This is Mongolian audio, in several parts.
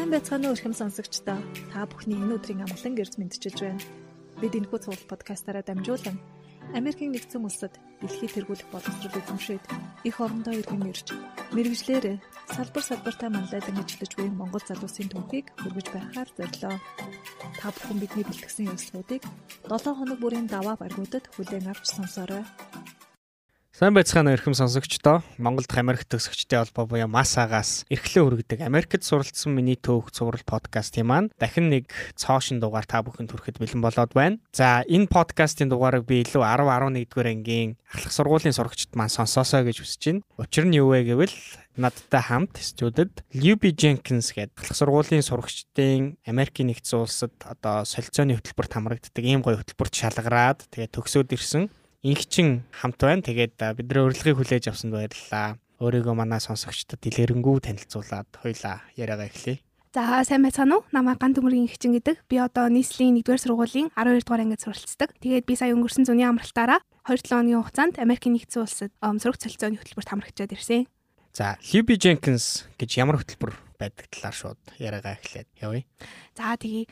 Сайн байцгаана уу эрхэм сонсогчдоо. Та бүхний энэ өдрийн амгалан гэрж мэдчилж байна. Бид энэ хүү цуглах подкастаараа дамжуулан Америкийн нэгдсэн улсад дэлхийд тэргүүлэх боловсрол эзэмшээд их орондоо иргэн ирж мэрэгжлэр салбар салбартаа манлайлан ажиллаж буй Монгол залуусын түүхийг хөргөж байхаар зорилоо. Та бүхэн бидний бэлтгэсэн явцлуудыг 7 хоног бүрийн даваа баргуудад хүлээн авч сонсоорой. Сайн байцгаана эрхэм сонсогчдоо. Монголд Америк төгсөгчтэй холбоо буюу МАСАгаас эрхлэн хүргэдэг Америкт суралцсан миний төөх цуврал подкастын маань дахин нэг цоошин дугаар та бүхэнд хүрэхэд бэлэн болоод байна. За энэ подкастын дугаарыг би илүү 10 11 дугаар ангийн ахлах сургуулийн сурагчид маань сонсоосоо гэж хүсэж байна. Учир нь юу вэ гэвэл надтай хамт студид Люби Jenkins гэдэг ахлах сургуулийн сурагчдын Америкийн нэгдсэн улсад одоо солилцооны хөтөлбөрт хамрагддаг ийм гоё хөтөлбөрт шалгараад тэгээ төгсөөд ирсэн инхчин хамт байна. Тэгээд бид нэр урилгыг хүлээж авсанд баярлалаа. Өөрийгөө манай сонсогчдод дэлгэрэнгүй танилцуулаад хоёлаа яриагаа эхлэе. За сайн байцгаана уу? Намайг Ган төмөргийн ихчин гэдэг. Би одоо нийслэлийн 1-р сургуулийн 12 дугаар ангид суралцдаг. Тэгээд би сая өнгөрсөн зуны амралтаараа 2-7 хоногийн хугацаанд Америкийн нэгдсэн улсад сурагч солилцооны хөтөлбөрт хамрагчаад ирсэн. За, Libby Jenkins гэж ямар хөтөлбөр байдаг талаар шууд яриагаа эхлээд явъя. За тэгээ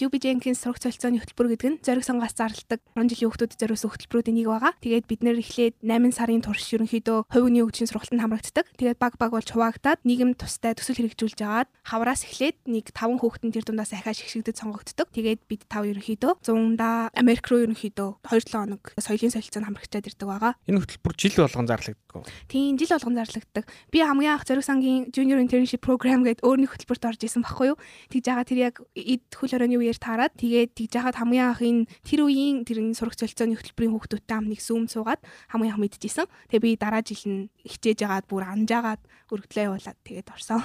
Люби Jenkins сурах солилцооны хөтөлбөр гэдэг нь зориг сонгоос зарладаг 10 жилийн хүүхдүүдэд зориулсан хөтөлбөрүүдийн нэг байгаа. Тэгээд бид нэр эхлээд 8 сарын турш ерөнхийдөө хувь хүний хөгжлийн сургалтанд хамрагддаг. Тэгээд баг баг болж хуваагдаад нийгэм тустай төсөл хэрэгжүүлж агаад хавраас эхлээд нэг 5 хүүхдэн тэр дундаас ахаа шигшигдэд сонгогддог. Тэгээд бид тав ерөнхийдөө 100-да Америк руу ерөнхийдөө 2-7 хоног соёлын солилцоонд хамрагчаад ирдэг байгаа. Энэ хөтөлбөр жил болгон зарлагддаг. Тийм жил болгон зарлагддаг. Би хамгийн анх зориг сангийн Junior Internship Program гэдэг өөр нэг хөтөлбөрт орж исэн баггүй юу. Тэгж байгаа тэр яг эд хөл хорооны үеэр таарад тэгээд тэгж яхад хамгийн анх энэ тэр үеийн тэр энэ сурах солилцооны хөтөлбөрийн хүүхдүүдтэй хамт нэг зүүм суугаад хамгийн анх мэдчихсэн. Тэгээ би дараа жил нь хичээж агаад бүр анжаагаад өргөдлөө явуулаад тэгээд орсон.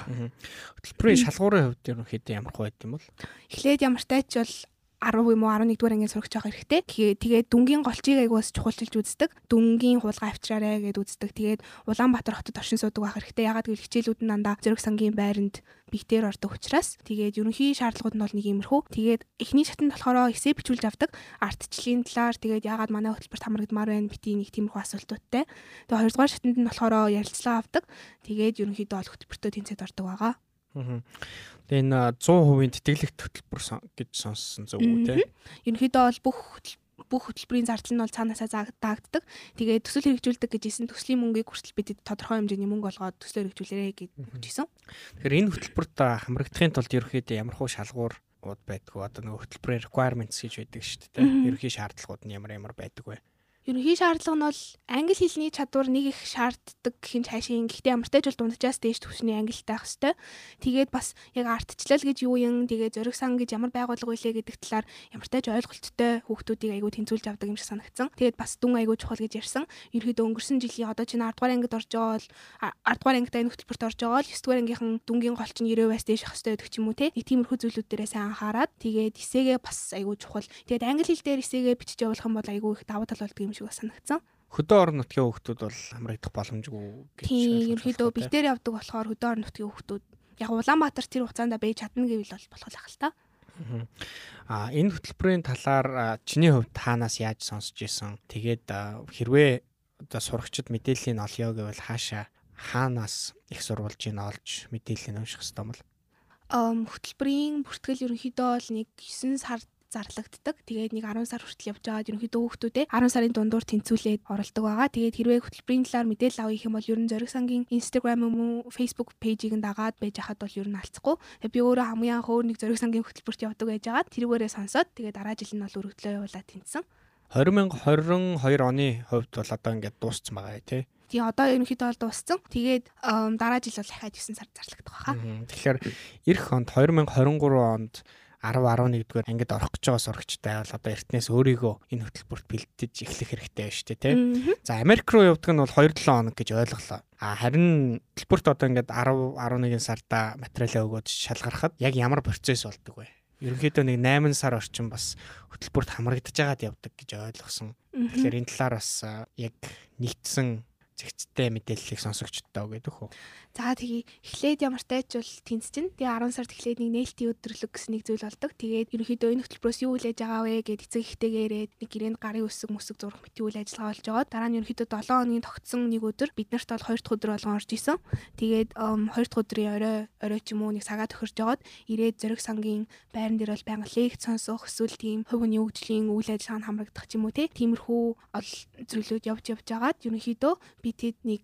Хөтөлбөрийн шалгуурын хувьд ерөнхийдөө ямар байд юм бол? Эхлээд ямар тач бол 10 юм уу 11 дугаар ангийн сурагч байгаа хэрэгтэй. Тэгээ тэгээд дүнгийн голчийг айгуус чухалчилж үздэг. Дүнгийн хулгай авчраарэ гэд үздэг. Тэгээд Улаанбаатар хотод оршин суудаг байх хэрэгтэй. Ягаад гэвэл хичээлүүд нь дандаа зөрөг сангийн байранд бигтээр ордог учраас тэгээд ерөнхий шаардлагууд нь бол нэг иймэрхүү. Тэгээд эхний шатанд болохоор эсээ бичүүлж авдаг. Артчлалын талаар тэгээд ягаад манай хөтөлбөрт хамрагдмаар байна бити нэг тиймэрхүү асуултуудтай. Тэгээд хоёрдугаар шатанд нь болохоор ярилцлага авдаг. Тэгээд ерөнхийдөө бол хөтөлбөртөө тэнцээд ордог байгаа. Тэгээ энэ 100% тэтгэлэгт хөтөлбөр гэж сонссон зөв үү те? Ерөнхийдөө бол бүх бүх хөтөлбөрийн зардал нь бол цаанаасаа даагддаг. Тэгээд төсөл хэрэгжүүлдэг гэжсэн төслийн мөнгийг хүртэл бид тодорхой хэмжээний мөнгө олгоод төслөө хэрэгжүүлээрэй гэж хүчээсэн. Тэгэхээр энэ хөтөлбөрт хамрагдахын тулд ерөөхдөө ямар хуу шалгуур ууд байдгүй одоо нөгөө хөтөлбөрийн requirements гэж байдаг шүү дээ. Ерөнхий шаардлагууд нь ямар ямар байдаг вэ? Ерөнхий шаардлага нь бол англи хэлний чадвар нэг их шаарддаг гэхин цаашийн гэхдээ ямар ч бол дунджаас дээш төвшний англитай байх хэвээр. Тэгээд бас яг артчлал гэж юу юм тэгээд зориг сан гэж ямар байгууллага вэ гэдэг талаар ямар ч ойлголттой хүүхдүүдийг айгүй тэнцүүлж авдаг юм шиг санагдсан. Тэгээд бас дүн айгүй чухал гэж ярьсан. Ерөнхийдөө өнгөрсөн жилийн одоо чинь 10 дугаар ангид орж байгаа бол 10 дугаар ангитай энэ хөтөлбөрт орж байгаа бол 9 дугаар ангийнхан дүнгийн гол чинь 90 байс дээш хэвээр гэдэг ч юм уу те. Нэг тиймэрхүү зүйлүүд дээрээ сайн анхаарад тэгээд эсээгээ бас айгүй чухал. Тэгээд англи хэл дээр эсээгээ бичиж явуулах юм бол айгүй их давуу тал болдго юм шиг санагдсан. Хөдөө орон нутгийн хүүхдүүд бол хамрагдах боломжгүй гэж. Тийм, ерөөдөө бит дээр явдаг болохоор хөдөө орон нутгийн хүүхдүүд яг Улаанбаатар тэр хугацаанд байж чадна гэвэл бол болох л та. А энэ хөтөлбөрийн талаар чиний хувьд таанаас яаж сонсч исэн? Тэгээд хэрвээ одоо сурагчид мэдээллийг олё гэвэл хаашаа хаанаас их сурвалжийг олж мэдээллийг унших хэрэгтэй юм бол? хөтөлбөрийн бүртгэл ерөнхийдөө бол нэг 9 сард зарлагддаг. Тэгээд нэг 10 сар хүртэл явж байгаад ерөнхийдөө хүүхдүүдээ 10 сарын дундуур тэнцвүүлээд оролдог байгаа. Тэгээд хэрвээ хөтөлбөрийн талаар мэдээлэл авах юм бол ер нь зориг сангийн Instagram юм уу Facebook пэйжийг нь дагаад байж хахад бол ер нь алцахгүй. Тэгээд би өөрөө хамгийн анх өөр нэг зориг сангийн хөтөлбөрт явдаг байж байгаад тэрүүгээрээ сонсоод тэгээд дараа жил нь бол өргөдлөө явуулаад тэнцсэн. 2022 оны хувьд бол одоо ингээд дууссан байгаа тий. Тэгээ одоо ерөнхийдөө бол дууссан. Тэгээд дараа жил бол дахиад 9 сар зарлагдах байхаа. Тэгэхээр эх онд 2023 онд 10 11 дугаар ангид орох гэж байгаа сурагчтай бол одоо эртнээс өөрийгөө энэ хөтөлбөрт бэлдэж эхлэх хэрэгтэй байна шүү дээ тий. За Америк руу явдаг нь бол 2 7 хоног гэж ойлголоо. А харин хөтөлбөрт одоо ингээд 10 11 сарда материалаа өгөөд шалгарахад яг ямар процесс болдог вэ? Ерөнхийдөө нэг 8 сар орчим бас хөтөлбөрт хамрагдаж байгаад явдаг гэж ойлгосон. Тэгэхээр энэ талаар бас яг нэгдсэн зэгцтэй мэдээллийг сонсогчдод өгöd өгөх үү? За тэгээ эхлээд ямар тач бол тэнц чинь тэгээ 10 сард эхлээд нэг нээлтийн өдрөлөг гэсэн нэг зүйл болдог. Тэгээд ерөнхийдөө энэ хөтөлбөрөөс юу хүлээж байгаа вэ гэд эцэг ихтэйгээ ирээд нэг гэрээнд гарын үсэг мүсэг зурх мэтийн үйл ажиллагаа болж байгаа. Дараа нь ерөнхийдөө 7 хоногийн тогтсон нэг өдөр бид нарт бол 2 дахь өдөр болгон орж исэн. Тэгээд 2 дахь өдрийн орой орой ч юм уу нэг цагаа тохирж жоод ирээд зөриг сангийн байран дээр бол байнга лекц сонсох эсвэл тийм хувь хүний хөгжлийн үйл ажиллагаанд хамрагдах ч юм уу тиймэрхүү ол зөвлөд явж явж жагаад ерөнхийдөө би тэд нэг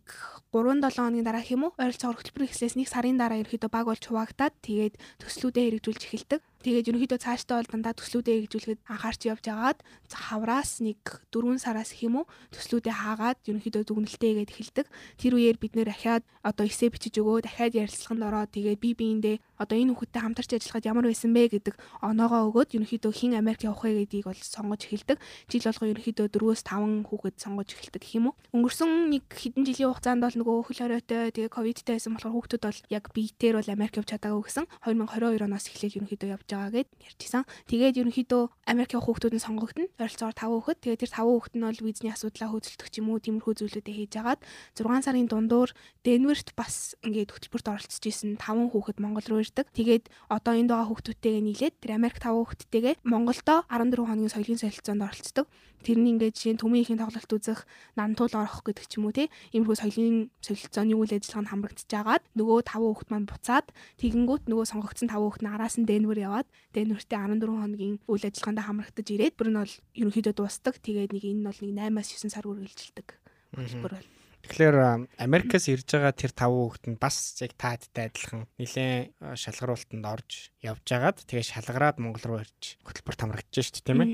3 7 хоногийн дараа хэм үү ойролцоогоор хөтөлбөр эхлээс нэг сарын дараа ерөнхийдөө баг болж хуваагдаад тэгээд төслүүдээ хэрэгжүүлж эхэлдэг. Тэгээд ерөнхийдөө цаашдаа бол дандаа төслүүдээ хэрэгжүүлэхэд анхаарч явж агаад хавраас нэг 4 сараас юм уу төслүүдээ хаагаад ерөнхийдөө дүгнэлтээ гээд эхэлдэг. Тэр үеэр бид нэр ахаад одоо эсэ бичиж өгөө дахиад ярилцлаганд ороод тэгээд би биендээ одоо энэ хүүхэдтэй хамтарч ажиллахад ямар байсан бэ гэдэг оноогоо өгөөд ерөнхийдөө хин Америк явах вэ гэдгийг бол сонгож эхэлдэг. Жил болго ерөнхийдөө 4-өөс 5 хүүхэд сонгож эхэлдэг юм уу. Өнгөрсөн нэг хэдэн жилийн хугацаанд бол нөгөө хөл хоройтой тэгээ ковидтай байсан болохоор хүүхдүүд бол яг биетээр бол Америк явж чадаагүй гэсэн 2022 оноос эхлээд ерөнхийдөө явж байгаа гэд ярьжсэн. Тэгээд ерөнхийдөө Америк явах хүүхдүүд нь сонгогдно. Ойролцоогоор 5 хүүхэд. Тэгээд тэр 5 хүүхэд нь бол визний асуудлаа хөдөлгөх юм уу тиймэрхүү зүйлүүдээ хийж агаад 6 сарын дундуур Денверт бас ингээд хөтөлбөрт оролцож исэн 5 хүүхэд Монгол руу ирдэг. Тэгээд одоо энд байгаа хүүхдүүдтэйгээ нийлээд тэр Америк 5 хүүхэдтэйгээ Монголдо 14 хоногийн соёлын солилцоонд оролцдог. Тэрний ингээд жишээ нь төмийн ихийн тоглолт үзэх, нантуул орох гэдэг ч юм уу тий. Иймэрхүү соёлын солилцооны үйл ажиллагаанд хамрагдаж агаад нөгөө 5 хүүхэд маань буцаад тэгэнгүүт нөгөө сонгогдсон 5 хүүхэд нь араас нь Денвер яваад Денвертэй 14 хоногийн үйл ажиллагаанд хамрагдаж ирээд бүр нь бол ерөнхийдөө дуустдаг. Тэгээд нэг энэ нь бол нэг 8-аас 9 сар үргэлжилдэг. Хөтөлбөр бол Тэгэхээр Америкаас ирж байгаа тэр тав хүүхэд нь бас яг таадтай адилхан нэлээд шалгаруултанд орж явж агаад тэгээ шалгараад Монгол руу ирж хөтөлбөрт хамрагдаж шүү дээ тийм ээ.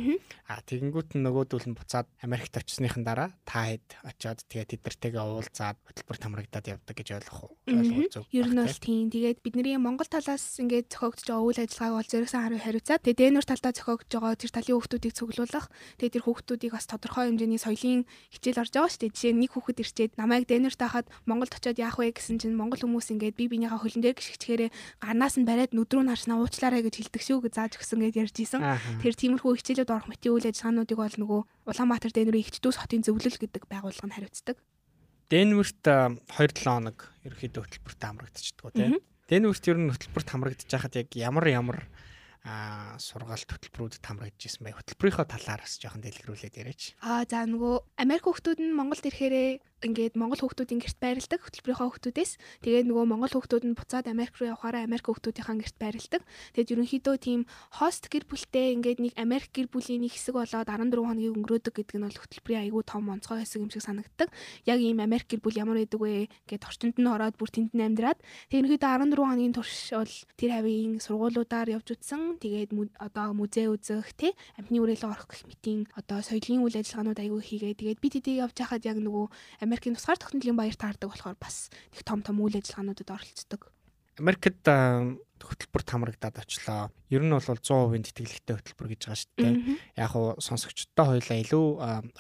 А тэгэнгүүт нь нөгөөдөл нь буцаад Америкт очисныхан дараа та хэд очиод тэгээ тэднэртэйгээ уулзаад хөтөлбөрт хамрагдаад явдаг гэж ойлгох ойлгох зөв. Ер нь бол тийм. Тэгээд бидний Монгол талаас ингээд зохиогдож байгаа үйл ажиллагааг бол зэрэгсэн хараа хариуцаад тэгээ Дэнүр талдаа зохиогдож байгаа тэр талын хүүхдүүдийг цуглуулах тэгээ тэр хүүхдүүдийг бас тодорхой хэмжээний соёлын хичээл орж байгаа шүү дээ. Жишээ нь нэг хүүхэд ирчээд намайг Дэнерт хахад Монголд очиод яах вэ гэсэн чинь монгол хүмүүс ингээд би бинийхээ хөлн дээр гიშгчгээрээ гарнаас нь бариад нүдрүү нарснаа уучлаарай гэж хэлдэг шүү гэж зааж өгсөн гэж ярьж исэн. Тэр тиймэрхүү хичээлүүд орох мэтийн үйл ажиллагаануудыг бол нөгөө Улаанбаатар Дэнерийн ихчдүүс хотын зөвлөл гэдэг байгууллага нь хариуцдаг. Дэнверт 2-7 хоног ерөөхдөө хөтөлбөрт хамрагдчихдаг тийм. Дэнверт ер нь хөтөлбөрт хамрагдаж хахад яг ямар ямар а сургаалт хөтөлбөрүүдэд хамрагдж исэн бай. Хөтөлбөрийнхөө талаар бас жоохон дэлгэрүүлээд яриач. Аа за нөгөө Америк хүмүүс нь Монголд ирэхээрээ ингээд монгол хүүхдүүдийн гэрт байрладаг хөтөлбөрийнхөө хүүхдүүдээс тэгээд нөгөө монгол хүүхдүүд нь буцаад Америк руу явахаараа Америк хүүхдүүдийнхаа гэрт байрладаг. Тэгээд ерөнхийдөө тийм хост гэр бүлтэй ингээд нэг Америк гэр бүлийн нэг хэсэг болоод 14 хоногийг өнгөрөөдөг гэдэг нь бол хөтөлбөрийн айгүй том онцгой хэсэг юм шиг санагддаг. Яг ийм Америк гэр бүл ямар байдаг вэ гэд орчинд нь ороод бүр тэнд нь амьдраад тэгээд ерөнхийдөө 14 хоногийн турш бол тэр хавийн сургуулиудаар явж утсан. Тэгээд одоо музей үзэх тий амтны үрэлэг орох гэх мэтийн одоо соёлын үйл ажиллагаанууд айгүй хийгээ. Тэгээд би тэдийг явж хахад яг нөгөө Америкийн тусгаар тогтнолын баяр таардаг болохоор бас нэг том том үйл ажиллагаануудад оролцдог. Америкт хөтөлбөрт хамрагдаад очлоо. Ер нь бол 100% тэтгэлэгтэй хөтөлбөр гэж байгаа шүү дээ. Яг уу сонсогчдтой хоёлаа илүү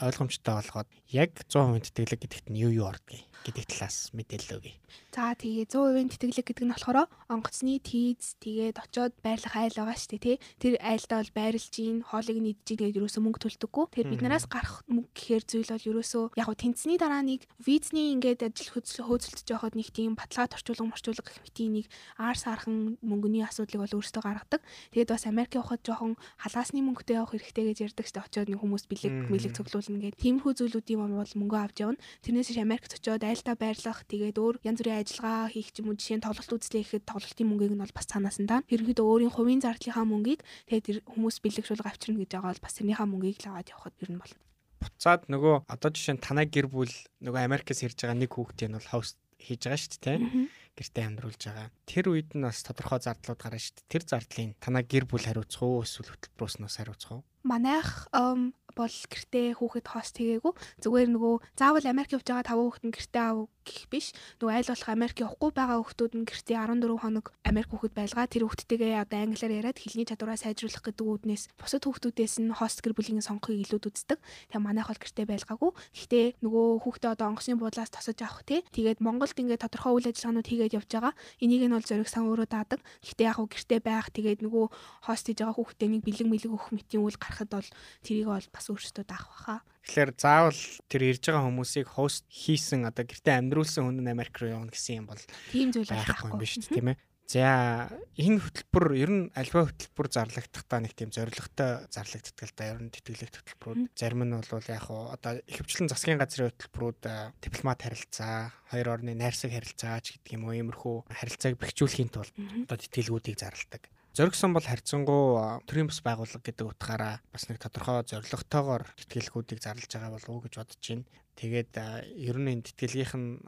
ойлгомжтой болгоод яг 100% тэтгэлэг гэдэгт нь юу юу ордгийг гэдэг талаас мэдээлэл өгье. За тэгээ 100% тэтгэлэг гэдэг нь болохоор онгоцны тийз тэгээд очоод байрлах айл байгаа шүү дээ тий. Тэр айлдаа бол байрлж гин хоолыг нь идэж гин ерөөсөө мөнгө төлдөггүй. Тэгэхээр биднээс гарах мөнгө гэхээр зүйл бол ерөөсөө яг гоо тэнцний дараа нэг визний ингээд ажил хөөцөлдөж явахад нэг тийм баталгаа орчуулга морчуулга гэх мэт нэг аар саархан мөнгөний асуудлыг бол өөрсдөө гаргадаг. Тэгээд бас Америк явахад жоохон халаасны мөнгөтэй явах хэрэгтэй гэж ярьдаг шүү дээ. Очоод нэг хүмүүс бэлэг мэлэг цуглуулна гэдэг. Тиймэрхүү зүйлүүдийн бол мөнгө авч явна. Тэрнээс Америкт очоод айлтаа байрлах тэгээд өөр янз бүрийн ажиллагаа хийх ч юм уу жишээ нь тоглолт үзлээ гэхэд тоглолтын мөнгийг нь бол бас цаанаас нь даа. Ерөнхийдөө өөрийн хувийн зардлынхаа мөнгийг тэгээд хүмүүс бэлэгшүүлэг авчирна гэж байгаа бол бас тэрнийхээ мөнгийг л аваад явхад ер нь бол буцаад нөгөө одоо жишээ нь танай гэр бүл нөгөө Америкээс ирж байгаа нэг хүүхдийн бол хост хийж байгаа шүү дээ тийм гэртээ амьдруулж байгаа. Тэр үед нь бас тодорхой зардлууд гарна шүү дээ. Тэр зардлын танай гэр бүл хариуцах уу эсвэл хөтөлбөрөөс нь хариуцах уу? Манайх бол гэртээ хүүхэд хост хийгээгүй. Зүгээр нөгөө заавал Америк явж байгаа таван хүүхэд нь гэртээ аав гэх биш. Нөгөө айл болох Америк явахгүй байгаа хүүхдүүд нь гэртээ 14 хоног Америк хүүхэд байлгаа тэр хүүхдтэйгээ одоо англиар яриад хэлний чадвараа сайжруулах гэдэг үүднээс бусад хүүхдүүдээс нь хост гэр бүлийн сонгохыг илүүд үздэг. Тэгээ манайх бол гэртээ байлгаагүй. Гэхдээ нөгөө хүүхдээ одоо онгоцны буудлаас тосож авах тий. Тэгээд Монголд ингээд тодорхой үйл ажиллагаанууд хийгээд явж байгаа. Энийг нь бол зориг сан өөрөө даадаг. Гэхдээ яг гэртээ байх тэгээд нөгөө хост хийж байгаа хүүхдээ нэг бэлэг мэлэг өгөх мэтийн үйл гарахад бол тэрийг бол бас өөрсдөө даах баха. Тэгэхээр заавал тэр ирж байгаа хүмүүсийг хост хийсэн одоо гэртээ амьдруулсан хүн нь Америк руу явна гэсэн юм бол тийм зүйл байхгүй юм биш тийм ээ. За энэ хөтөлбөр ер нь альва хөтөлбөр зарлагдахтаа нэг тийм зоригтой зарлагддаг л да. Ер нь тэтгэлэг хөтөлбөрүүд зарим нь бол яг хуу одоо ихэвчлэн засгийн газрын хөтөлбөрүүд дипломат харилцаа, хоёр орны найрсаг харилцаач гэдэг юм уу иймэрхүү харилцааг бэхжүүлэхийн тулд одоо тэтгэлгүүдийг зарладаг. Зоригсон бол харьцангуй төрийн бас байгууллага гэдэг утгаараа бас нэг тодорхой зорилготойгоор тэтгэлгүүдийг зарлаж байгаа болов уу гэж бодож байна. Тэгээд ер нь энэ тэтгэлгийнх нь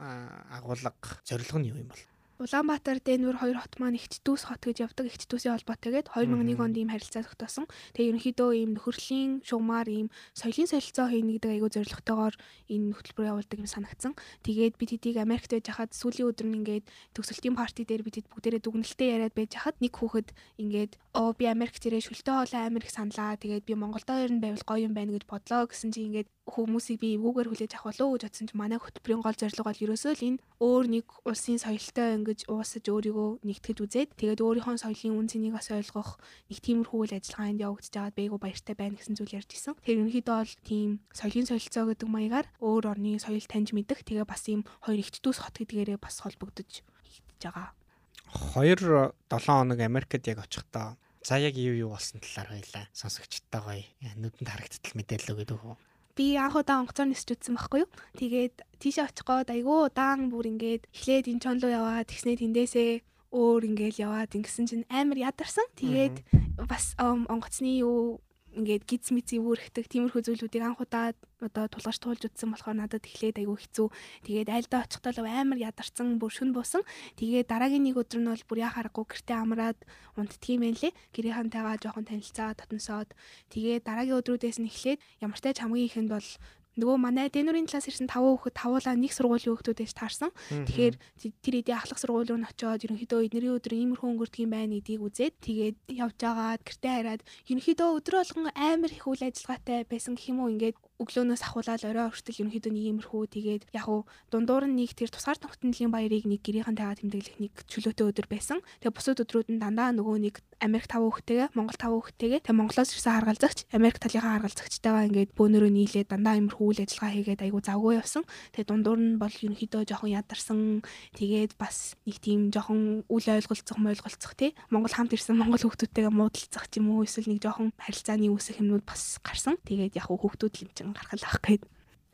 агуулга зорилго нь юу юм бол? Улаанбаатар Дэнвэр хоёр хот маань Игчдүүс хот гэж явдаг Игчдүүсийн холбоотойгээд 2001 онд ийм харилцаа тогтоосон. Тэгээ ерөнхийдөө ийм нөхөрлийн шугамар ийм соёлын солилцоо хийнэ гэдэг айгүй зорилготойгоор энэ хөтөлбөр явуулдаг юм санагдсан. Тэгээд бид хэдийг Америкт байж хахад сүүлийн өдөр нь ингээд төгсөлтийн парти дээр бид хэд бүгдээрээ дүгнэлтээ яриад байж хахад нэг хүүхэд ингээд оо би Америкт ирээ шүлтөө хоолой Америк саналаа. Тэгээд би Монголдоо ирнэ байвал гоё юм байна гэж бодлоо гэсэн чи ингээд хүмүүсийг би эвгүйгээр хүлээж авах болов уу гэж бодсон чи манай хөтөлбөрийн гол зорилго бол ерөөсөө л энэ өөр нэг улсын соёлтой ингэж уусаж өөрийгөө нэгтгэж үзээд тэгээд өөрийнхөө соёлын үн цэнийг бас ойлгох нэг тиймэрхүү үйл ажиллагаанд явагдаж байгаад бэйгүү баяртай байна гэсэн зүйл ярьж исэн. Тэр ерөнхийдөө бол тийм соёлын солилцоо гэдэг маягаар өөр орны соёл таньж мэдэх тэгээ бас ийм хоёр ихт дүүс хот гэдгээрээ бас холбогдож хийгдэж байгаа. 2 7 хоног Америкт яг очихдоо за яг юу юу болсон талаар хоёлаа сонсогчтой гоё нүдэнд харагдтал мэдээлэл өгöd өгөө би анх удаа онгоцоор нисч үтсэн байхгүй юу. Тэгээд тийшээ очих гээд айгүй удаан бүр ингээд эхлээд энэ чон руу яваад тэгснээ тэндээсээ өөр ингээл яваад ингэсэн чинь амар ядарсан. Тэгээд бас онгоцны юу ингээд гиз миц үүрхдэг тиймэрхүү зүйлүүдийг анх удаа одоо тулгарч туулж утсан болохоор надад эхлээд айгүй хэцүү. Тэгээд айлдаа очихдоо л амар ядарсан бүр шүн буусан. Тэгээд дараагийн нэг өдөр нь бол бүр яхаарахгүй гэртээ амраад унтдгийм байх лээ. Гэрийнхэнтэйгээ жоохон танилцаа татнасаад тэгээд дараагийн өдрүүдээс нь эхлээд ямар ч хамгийн ихэнд бол нөгөө манай дэнүрийн талаас ирсэн 5 хүүхэд тавуулаа нэг сургуулийн хүүхдүүдээс таарсан. Тэгэхээр тэр эдийн ахлах сургууль руу очиод ерөнхийдөө эднэрийн өдөр иймэрхүү өнгөрдөг юм байна гэдгийг үзээд тэгээд явж агаад гэртээ хараад ерөнхийдөө өдөр болгон амар их үйл ажиллагаатай байсан гэх юм уу ингээд өглөөнөөс ахуулаад орой хүртэл ерөнхийдөө нэг иймэрхүү тэгээд яг уу дундуур нь нэг тэр тусгаар тогтнолын баярыг нэг гэрийнхэнтэйгээ тэмдэглэх нэг чөлөөтэй өдөр байсан. Тэгээд бусад өдрүүд нь дандаа нөгөө нэг Америк 5 хүүхэдтэйгээ Монгол 5 хүүхэдтэйгээ тэгээд Монголоос ирсэн харгалзагч Америк талынхаа харгалзагчтайгаа ингээд бөөнөрөө нийлээд дандаа иймэрхүү үйл ажиллагаа хийгээд айгу завгүй явсан. Тэгээд дундуур нь бол ерөнхийдөө жоохон ядарсан. Тэгээд бас нэг тийм жоохон үл ойлголцох мойлголцох тий Монгол хамт ирсэн Монгол хүүхдүүдтэйгээ муудалцах ч юм уу эсвэл нэг жоохон харилцааны үүсэх юмнууд бас гарсан. Тэгээд яг хүүхдүүд л юм гаргал авах гээд.